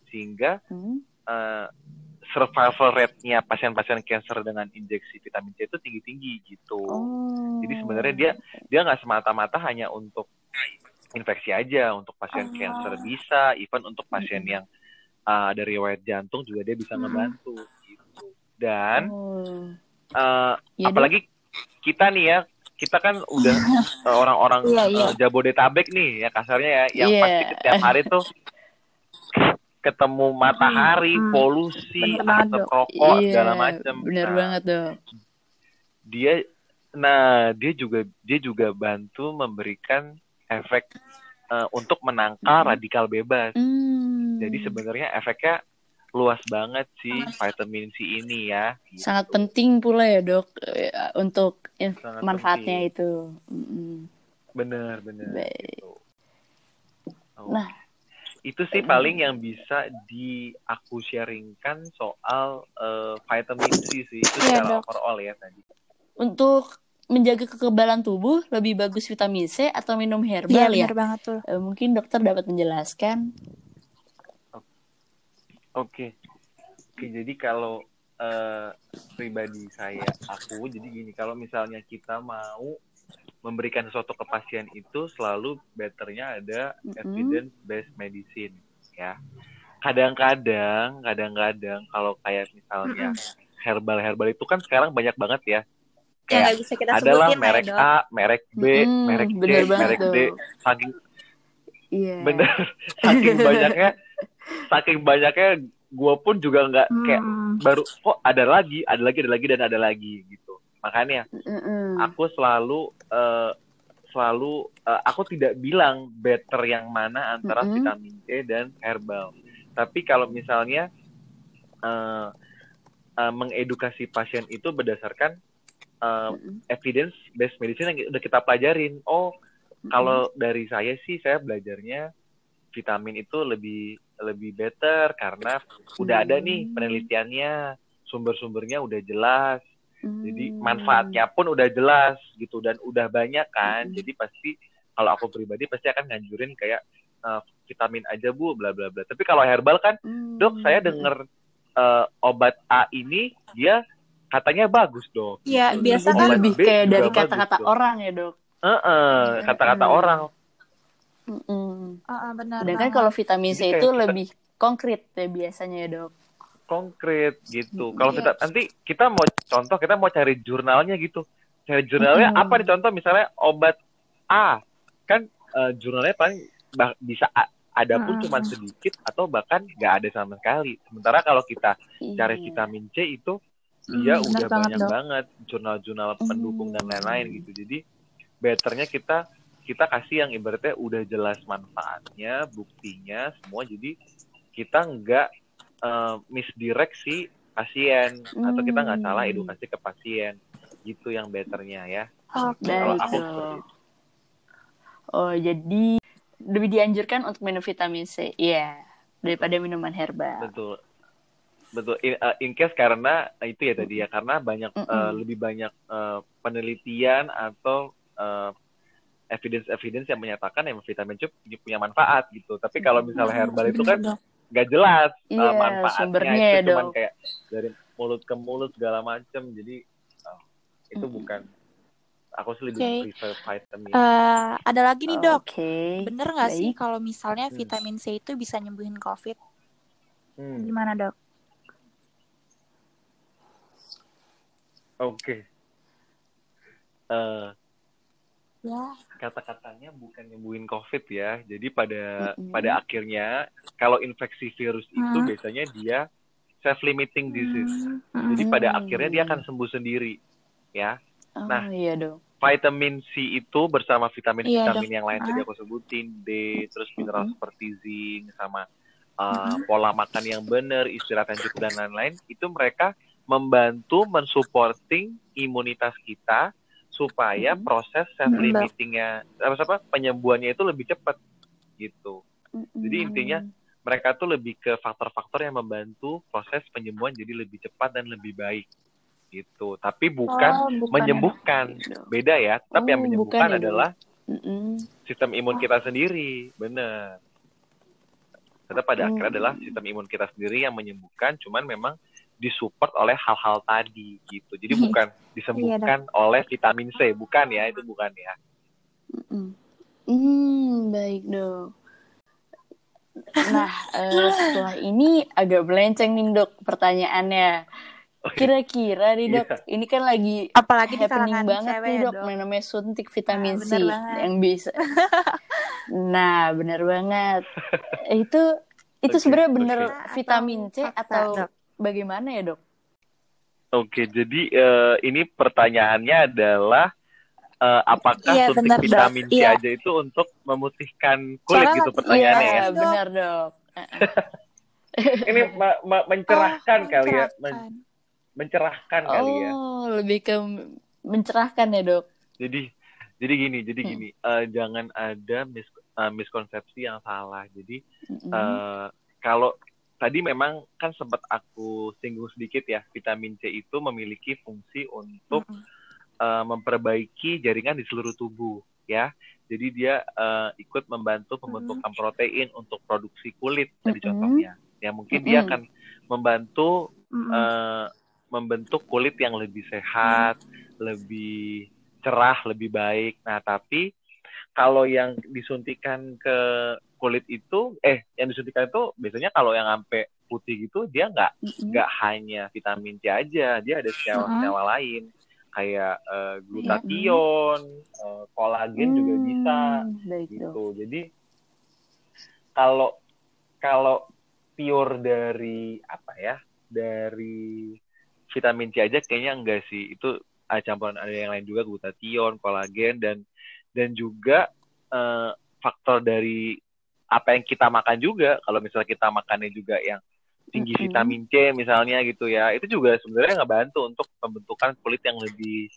sehingga mm uh, survival rate-nya pasien-pasien cancer dengan injeksi vitamin C itu tinggi-tinggi gitu. Oh. Jadi sebenarnya dia dia nggak semata-mata hanya untuk infeksi aja, untuk pasien oh. cancer bisa, even untuk pasien yang uh, dari riwayat jantung juga dia bisa ngebantu gitu. Dan oh. uh, ya, apalagi kita nih ya, kita kan udah (laughs) orang-orang yeah, yeah. uh, Jabodetabek nih ya kasarnya ya, yang yeah. pasti setiap hari tuh ketemu matahari, hmm. polusi, asap rokok iya, segala macam. Bener nah, banget dong. Dia, nah dia juga dia juga bantu memberikan efek uh, untuk menangkal hmm. radikal bebas. Hmm. Jadi sebenarnya efeknya luas banget sih vitamin C ini ya. Gitu. Sangat penting pula ya dok eh, untuk Sangat manfaatnya penting. itu. Mm-mm. Bener bener. Baik. Gitu. Oh. Nah. itu sih paling yang bisa di aku sharingkan soal eh, vitamin C sih itu Iya, secara Dok. overall ya tadi. Untuk menjaga kekebalan tubuh lebih bagus vitamin C atau minum Iya herbal ya? bener banget tuh. Eh, mungkin dokter dapat menjelaskan. Oke. Oke, jadi kalau eh, pribadi saya aku jadi gini, kalau misalnya kita mau memberikan sesuatu ke pasien itu selalu betternya ada evidence based medicine ya. Kadang-kadang, kadang-kadang kalau kayak misalnya herbal-herbal itu kan sekarang banyak banget ya. Yang Kayak nggak bisa kita adalah sebutin ya, merek. A, merek B, Mm-mm, merek C, merek D. Saking Iya. bener, (laughs) saking banyaknya, saking banyaknya gue pun juga nggak kayak Hmm. baru kok ada lagi, ada lagi, ada lagi dan ada lagi gitu. Makanya Mm-mm. aku selalu eh, selalu eh, aku tidak bilang better yang mana antara Mm-mm. vitamin C dan herbal. Tapi kalau misalnya eh, eh, mengedukasi pasien itu berdasarkan eh, Mm-mm. evidence based medicine yang udah kita pelajarin. Oh, kalau dari saya sih saya belajarnya vitamin itu lebih lebih better karena udah ada nih Hmm. penelitiannya, sumber-sumbernya udah jelas. Jadi Hmm. manfaatnya pun udah jelas gitu dan udah banyak kan. Hmm. Jadi pasti kalau aku pribadi pasti akan nganjurin kayak eh, vitamin aja Bu bla bla bla. Tapi kalau herbal kan, Hmm. Dok, saya denger eh, obat A ini dia katanya bagus, Dok. Iya, Gitu. biasa kan lebih B kayak dari kata-kata orang ya dok. Heeh, kata-kata Mm-mm. orang. Mm-mm. Ah, ah, benar Sedangkan banget. kalau vitamin C Jadi itu kita- lebih konkret ya biasanya ya dok. konkret gitu. Mm, Kalau iya. kita nanti kita mau contoh kita mau cari jurnalnya gitu. Cari jurnalnya Mm-mm. apa nih contoh misalnya obat A kan eh, jurnalnya paling bah- bisa a- ada pun Mm-mm. cuma sedikit atau bahkan nggak ada sama sekali. Sementara kalau kita cari Iya. vitamin C itu dia Hmm, udah benar banget, banyak Dok. banget jurnal-jurnal pendukung dan Hmm. lain-lain gitu. Jadi betternya kita kita kasih yang ibaratnya udah jelas manfaatnya, buktinya semua. Jadi kita nggak eh, misdirect si pasien atau kita nggak salah Hmm. edukasi ke pasien. Gitu yang betternya ya. Oke. Kalau aku dok. seperti itu. Oh jadi lebih dianjurkan untuk minum vitamin C, iya daripada minuman herbal. Betul. Betul. In, eh, in case karena eh, itu ya tadi ya karena banyak eh, Mm-mm. lebih banyak eh, penelitian atau eh, evidence-evidence yang menyatakan yang vitamin C punya manfaat gitu. Tapi kalau misalnya herbal itu kan nggak jelas eh, Iya, manfaatnya itu ya, cuman kayak dari mulut ke mulut segala macam. Jadi oh, itu Mm-mm. bukan aku sih lebih Oke. prefer vitamin. Eh, ada lagi nih dok. Oke. Bener nggak sih kalau misalnya Hmm. vitamin C itu bisa nyembuhin COVID? Hmm, Gimana dok? Oke. Eh, Ya. kata-katanya bukan nyembuhin COVID ya. Jadi pada Mm-mm. pada akhirnya kalau infeksi virus itu biasanya dia self limiting disease. Hmm. Jadi pada akhirnya dia akan sembuh sendiri, ya. Oh Nah. iya dok. Vitamin C itu bersama vitamin-vitamin Iya, yang lain tadi aku sebutin D, terus mineral Mm-mm. seperti zinc sama uh, pola makan yang benar, istirahat yang cukup dan lain-lain, itu mereka membantu mensupporting imunitas kita supaya Mm-mm. proses self limitingnya apa apa penyembuhannya itu lebih cepat gitu. Jadi intinya mereka tuh lebih ke faktor-faktor yang membantu proses penyembuhan jadi lebih cepat dan lebih baik gitu. Tapi bukan Oh, bukan ya, menyembuhkan. Dok. Beda ya. Tapi yang Oh, menyembuhkan bukan ya, adalah Mm-mm. sistem imun kita sendiri. Bener. Tetap pada Hmm. akhirnya adalah sistem imun kita sendiri yang menyembuhkan, cuman memang disupport oleh hal-hal tadi gitu. Jadi bukan disembuhkan oleh vitamin C, bukan ya, itu bukan ya. Mm-mm. Hmm, baik dok. Nah, eh, setelah ini agak melenceng nih dok pertanyaannya. Kira-kira nih dok, Iya. ini kan lagi Apalagi happening banget nih dok, Dok. namanya suntik vitamin Nah, C banget. yang bisa. (laughs) nah, bener banget. (laughs) Itu itu Oke, sebenarnya bener oke. vitamin C atau Dok. Bagaimana ya dok? Oke, jadi eh, ini pertanyaannya adalah eh, apakah Iya, suntik benar, Dok. vitamin C Iya. aja itu untuk memutihkan kulit Soalnya gitu pertanyaannya Iya, ya? Dok. benar dok. ini ma- ma- mencerahkan Oh, kali ya, Men- mencerahkan. mencerahkan kali ya. Oh, lebih ke mencerahkan ya, Dok. Jadi jadi gini, jadi Hmm. gini, eh, jangan ada mis eh, miskonsepsi yang salah. Jadi eh, kalau tadi memang kan sempat aku singgung sedikit ya, vitamin C itu memiliki fungsi untuk Mm-mm. eh, memperbaiki jaringan di seluruh tubuh ya. Jadi dia eh, ikut membantu pembentukan protein untuk produksi kulit tadi Mm-mm. contohnya. Ya mungkin dia Mm-mm. akan membantu Mm-mm. eh, membentuk kulit yang lebih sehat, lebih cerah, lebih baik. Nah, tapi kalau yang disuntikan ke kulit itu, eh, yang disuntikan itu biasanya kalau yang sampai putih gitu, dia nggak nggak hanya vitamin C aja, dia ada senyawa-senyawa lain kayak eh, glutathione, eh, kolagen juga Hmm, bisa Baik, gitu. Jadi kalau kalau pure dari apa ya? Dari vitamin C aja kayaknya enggak sih. Itu ada campuran ada yang lain juga glutathione, kolagen dan dan juga eh, faktor dari apa yang kita makan juga. Kalau misalnya kita makannya juga yang tinggi Mm-mm. vitamin C misalnya gitu ya, itu juga sebenarnya nggak bantu untuk pembentukan kulit yang lebih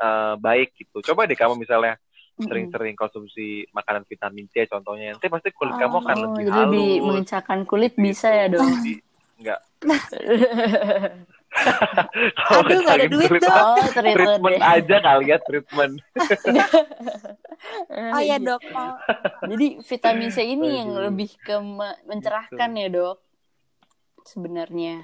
eh, baik gitu. Coba deh kamu misalnya sering-sering konsumsi makanan vitamin C contohnya nanti pasti kulit Oh, kamu akan Oh, lebih jadi halus lebih mengencangkan kulit bisa ya, Dok. Jadi, enggak kalau (laughs) Aduh, nggak ada duit, Dok. mah, oh, treatment treatment deh. aja kali ya treatment (laughs) Oh ya dok, mau Jadi vitamin C ini yang Aduh. lebih ke me- mencerahkan ya, Dok. Sebenarnya.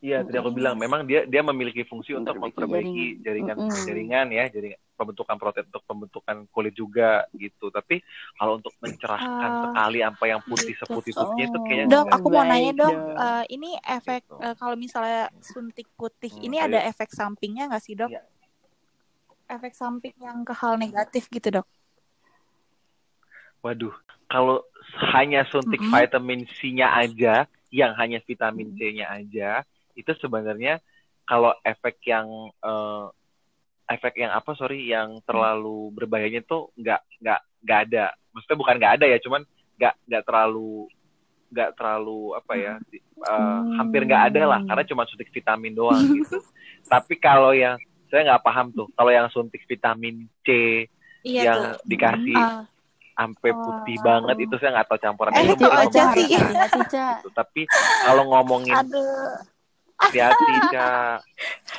Iya, tadi aku bilang memang dia dia memiliki fungsi untuk Memperbaiki jaringan jaringan. Jaringan ya, jaringan pembentukan protein untuk pembentukan kulit juga gitu. Tapi kalau untuk mencerahkan Ah, sekali apa yang putih gitu. seputih-putihnya itu Oh. kayaknya Dok, aku mau nanya dok, Dok. eh, ini efek Gitu. eh, kalau misalnya suntik putih, Hmm, ini ayo. ada efek sampingnya nggak sih dok? Iya. Efek samping yang ke hal negatif gitu dok? Waduh, kalau hanya suntik Mm-mm. vitamin C-nya aja, yang hanya vitamin C-nya aja, itu sebenarnya kalau efek yang eh, efek yang apa sorry, yang terlalu berbahayanya tuh nggak nggak nggak ada. Maksudnya bukan nggak ada ya, cuman nggak nggak terlalu nggak terlalu apa ya, eh, hampir nggak ada lah, karena cuma suntik vitamin doang gitu. (laughs) Tapi kalau yang saya nggak paham tuh, kalau yang suntik vitamin C Iya yang tuh. dikasih Ah, sampai Oh. putih banget itu saya nggak tahu campuran Eh, itu aja sih. Ca. gitu. Tapi kalau ngomongin aduh, hati-hati, (laughs) Ca.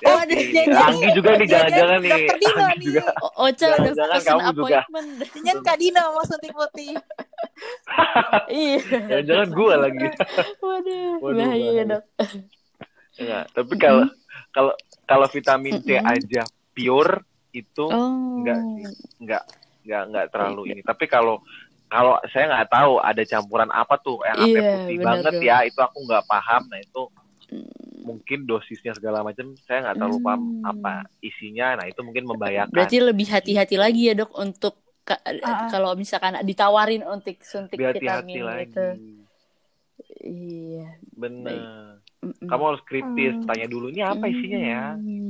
Oh, jadi- Anggi juga nih, jangan-jangan nih. Dokter Dino nih. Ocha udah pesen appointment. Jangan Kak Dino mau suntik putih. (laughs) Iya. Jangan-jangan gue lagi. Waduh, bahaya. Dok. Ya, tapi kalau kalau kalau vitamin C aja pure itu Oh. enggak sih. Enggak enggak enggak terlalu Iya. ini. Tapi kalau kalau saya nggak tahu ada campuran apa tuh yang Iya, putih banget Dok. ya, itu aku nggak paham. Nah, itu Hmm. Mungkin dosisnya segala macam saya nggak terlalu paham Hmm. apa isinya. Nah, itu mungkin membahayakan. Berarti lebih hati-hati lagi ya, Dok, untuk ka- Ah. kalau misalkan ditawarin untuk suntik Hati-hati vitamin lagi. gitu. Iya. Bener. Mm-mm. Kamu harus kritis, Hmm. tanya dulu ini apa isinya ya.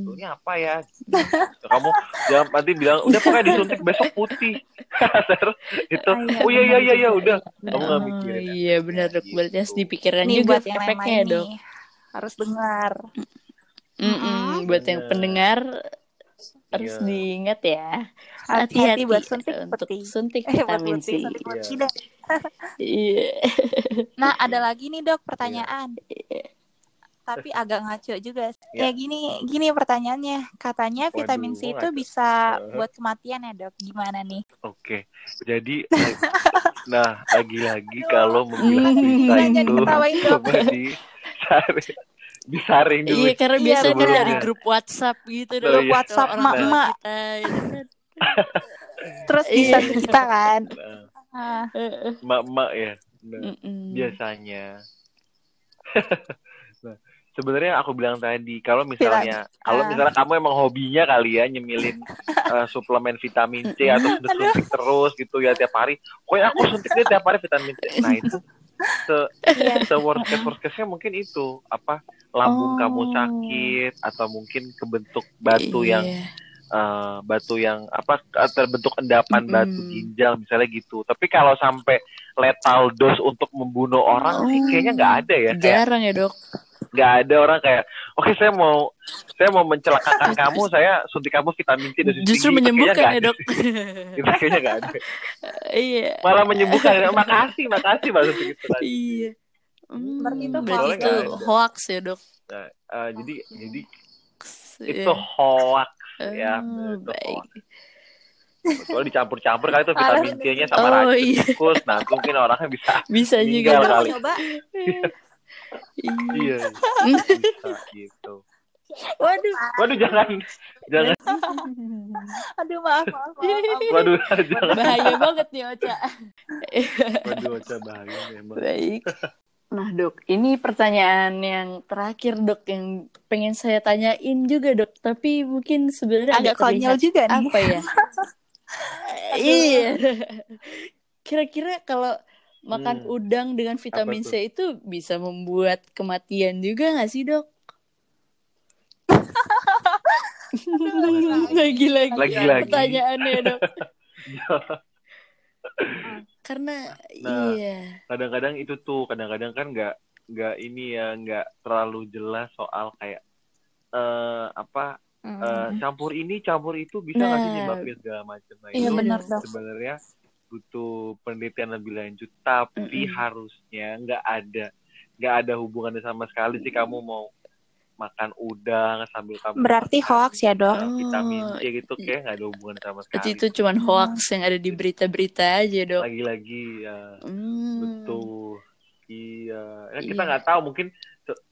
Ini apa ya? (laughs) Kamu jangan nanti bilang udah pokoknya disuntik besok putih. (laughs) Terus itu, Ah, iya, oh iya iya benar iya iya udah. Kamu nggak Oh, mikirin. ya. Iya benar dok, berarti harus Gitu. dipikirkan Nih juga buat yang efeknya dok. nih, harus dengar. Mm-mm, Buat yang Benar. pendengar harus Iya. diingat ya. Hati-hati buat suntik untuk putih. suntik (laughs) Eh, vitamin C. Iya. dah. Iya. (laughs) Nah, ada lagi nih dok pertanyaan. Iya. Tapi agak ngaco juga. Ya. Ya gini, gini pertanyaannya. Katanya Waduh, vitamin C itu bisa Uh. buat kematian ya dok. Gimana nih? Oke. Jadi (laughs) nah, lagi-lagi kalau Hmm. berita Jangan itu ketawain, Dok. Disaring, dulu. Iya karena Iya, biasanya kan dari grup WhatsApp gitu Oh, iya. WhatsApp kita, gitu kan. (laughs) Terus Iya. bisa ke kita kan? (laughs) Nah, Ah, Heeh. Emak-emak ya. Nah, Mm-mm. biasanya. (laughs) nah, sebenarnya aku bilang tadi kalau misalnya kalau Ah. misalnya kamu emang hobinya kali ya nyemilin eh, suplemen vitamin C atau suntik terus gitu ya tiap hari. Pokoknya aku suntik dia tiap hari vitamin C. Nah, itu se Iya. se worst case worst case-nya mungkin itu apa lambung Oh. kamu sakit atau mungkin kebentuk batu yang Iya. uh, batu yang apa terbentuk endapan Mm-mm. batu ginjal misalnya gitu. Tapi kalau sampai lethal dose untuk membunuh orang sih Oh. kayaknya nggak ada ya. Kayak Jarang ya dok. Nggak ada orang kayak oke saya mau saya mau mencelakakan (laughs) kamu saya suntik kamu vitamin C dosis Justru tinggi." menyembuhkan Kayaknya ya nggak dok. ada. (laughs) Itu kayaknya nggak ada. iya. Malah menyembuhkan. makasih, makasih Suti gitu kan. Iya. Hmm, Berarti itu berarti hoax. itu ya dok. Nah, eh, jadi jadi Iya. itu hoax ya, Oh, itu baik. hoax. Betul dicampur-campur kali itu vitamin. C-nya sama Oh, racun iya. tikus. Nah, mungkin orangnya bisa Bisa juga dok. kali. coba Iya. iya bisa (laughs) gitu. Waduh. Waduh jangan jangan (laughs) aduh maaf maaf maaf, maaf. (laughs) waduh jangan Bahaya banget nih Ocha. waduh baca bahaya memang. Baik. Nah dok, ini pertanyaan yang terakhir dok yang pengen saya tanyain juga dok, tapi mungkin sebenarnya agak agak konyol juga nih apa ya? iya. Kira-kira kalau makan Hmm. udang dengan vitamin? C itu bisa membuat kematian juga nggak sih dok? Lagi-lagi Lagi-lagi. pertanyaannya dok. (laughs) Karena Nah. iya. kadang-kadang itu tuh kadang-kadang kan nggak nggak ini ya nggak terlalu jelas soal kayak eh apa eh, campur ini campur itu bisa nggak sih Nah. nyebabin segala macam nah iya itu benar dok sebenarnya butuh penelitian lebih lanjut tapi Mm-mm. harusnya nggak ada nggak ada hubungannya sama sekali sih kamu mau makan udang sambil kamu berarti makan, hoax ya dok eh, vitamin C Oh, gitu kayak nggak ada hubungan sama sekali Berarti itu cuman hoax yang ada di berita-berita aja dok. lagi-lagi ya Hmm. betul iya ya, kita Iya. nggak tahu mungkin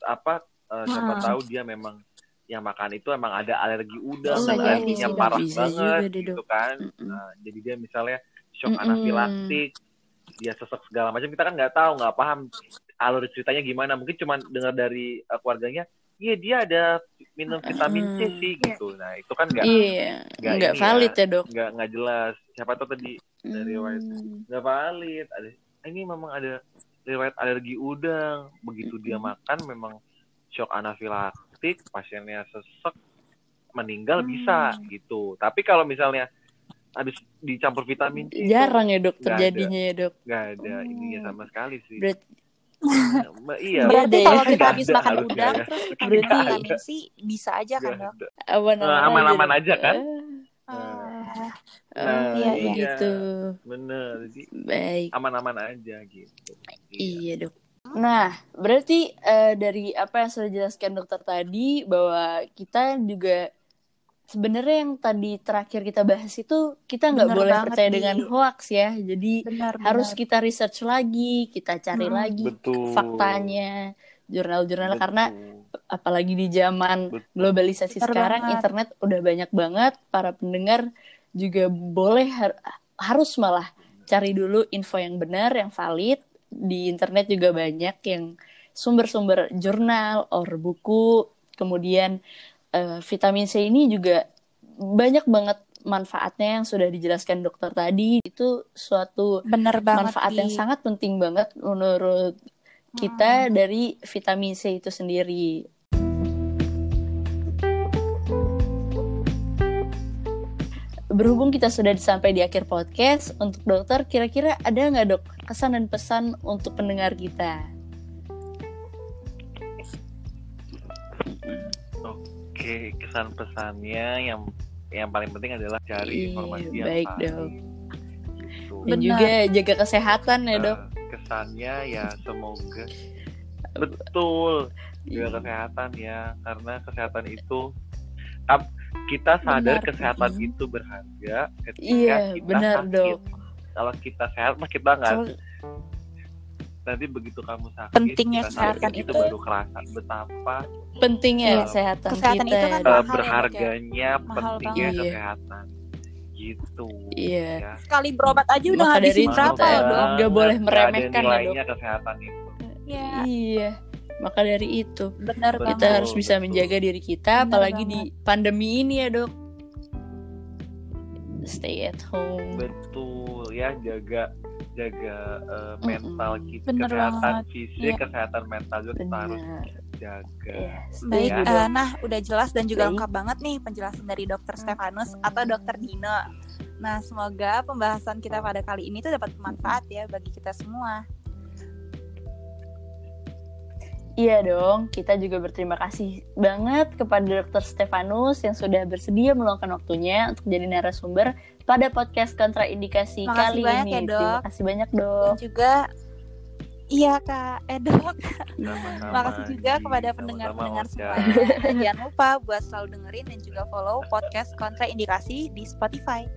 apa eh, siapa Hmm. tahu dia memang yang makan itu emang ada alergi udang Oh, dan alerginya parah bisa banget juga deh, gitu kan Mm-mm. Nah, jadi dia misalnya shock Mm-mm. anafilaktik dia sesek segala macam kita kan nggak tahu nggak paham alur ceritanya gimana mungkin cuma dengar dari eh, keluarganya iya dia ada minum vitamin C Mm. sih gitu nah itu kan nggak Iya, nggak ini valid ya dok. nggak nggak jelas siapa tahu tadi Dari riwayat. Hmm. nggak valid ada ini memang ada riwayat alergi udang begitu dia makan memang shock anafilaktik pasiennya sesek meninggal Hmm. bisa gitu tapi kalau misalnya habis dicampur vitamin C Jarang ya dok terjadinya ya dok. nggak ada Hmm. ininya sama sekali sih Berarti Ma- (laughs) iya berarti kalau kita habis ada makan udang terus Berarti- vitamin C bisa aja kan dok aman-aman, Nah, aman-aman aja, kan? Ah, Oh, Nah, iya, iya. gitu. bener jadi Baik. aman-aman aja gitu Iya dok. Nah, berarti eh, dari apa yang sudah dijelaskan dokter tadi bahwa kita juga sebenarnya yang tadi terakhir kita bahas itu kita nggak boleh percaya Di. dengan hoax ya. Jadi benar harus benar. kita research lagi, kita cari Hmm. lagi betul faktanya, jurnal-jurnal Betul. karena apalagi di zaman Betul. globalisasi Bener sekarang banget. internet udah banyak banget para pendengar juga boleh har- harus malah cari dulu info yang benar yang valid di internet juga banyak yang sumber-sumber jurnal or buku kemudian eh, vitamin C ini juga banyak banget manfaatnya yang sudah dijelaskan dokter tadi itu suatu benar banget manfaat yang sangat penting banget menurut kita dari vitamin C itu sendiri. Berhubung kita sudah sampai di akhir podcast, untuk dokter kira-kira ada nggak dok kesan dan pesan untuk pendengar kita? Oke, kesan pesannya yang yang paling penting adalah cari Iya, informasi yang baik, valid. Dok. Gitu. Dan Benar. juga jaga kesehatan ya Eh, dok. kesannya ya semoga betul Iya. jaga kesehatan ya karena kesehatan itu ap- kita sadar Benar. kesehatan Mm. itu berharga ketika Iya, kita benar, sakit. Dok. Kalau kita sehat mah kita nggak nanti begitu kamu sakit Pentingnya kita kesehatan itu itu- baru kerasa betapa pentingnya Iya. kesehatan, Kesehatan kita. itu kan ya, eh, mahal ya, Dok, ya. berharganya Mahal pentingnya banget. Iya. kesehatan gitu Iya. ya. sekali berobat aja udah Maka itu berapa kita ya dok nggak boleh meremehkan ya, Dok. kesehatan itu ya Iya. Maka dari itu benar Betul. kita banget harus bisa betul. menjaga diri kita Benar apalagi banget. di pandemi ini ya dok stay at home betul ya jaga jaga Mm-mm. mental kita Bener kesehatan banget. fisik Iya. kesehatan mental juga kita harus jaga. Iya, stay Baik, Ya. eh, nah udah jelas dan juga Baik. lengkap banget nih penjelasan dari Dokter Stefanus atau Dokter Dino. Nah, semoga pembahasan kita pada kali ini tuh dapat bermanfaat ya bagi kita semua. Iya dong, kita juga berterima kasih banget kepada Dr. Stefanus yang sudah bersedia meluangkan waktunya untuk jadi narasumber pada podcast kontraindikasi Makasih kali banyak ini. ya, Dok. Terima kasih banyak dok. Dan juga Iya Kak, eh Dok, (laughs) Sama-sama, makasih juga kepada pendengar-pendengar semuanya. Dan jangan lupa buat selalu dengerin dan juga follow podcast Kontraindikasi di Spotify.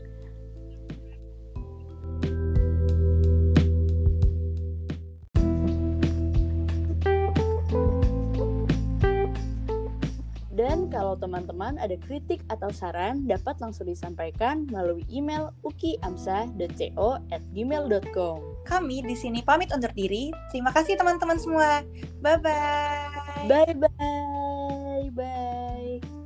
Dan kalau teman-teman ada kritik atau saran, dapat langsung disampaikan melalui email ukiamsa.co@gmail.com. Kami di sini pamit undur diri. Terima kasih teman-teman semua. Bye-bye. Bye bye, bye.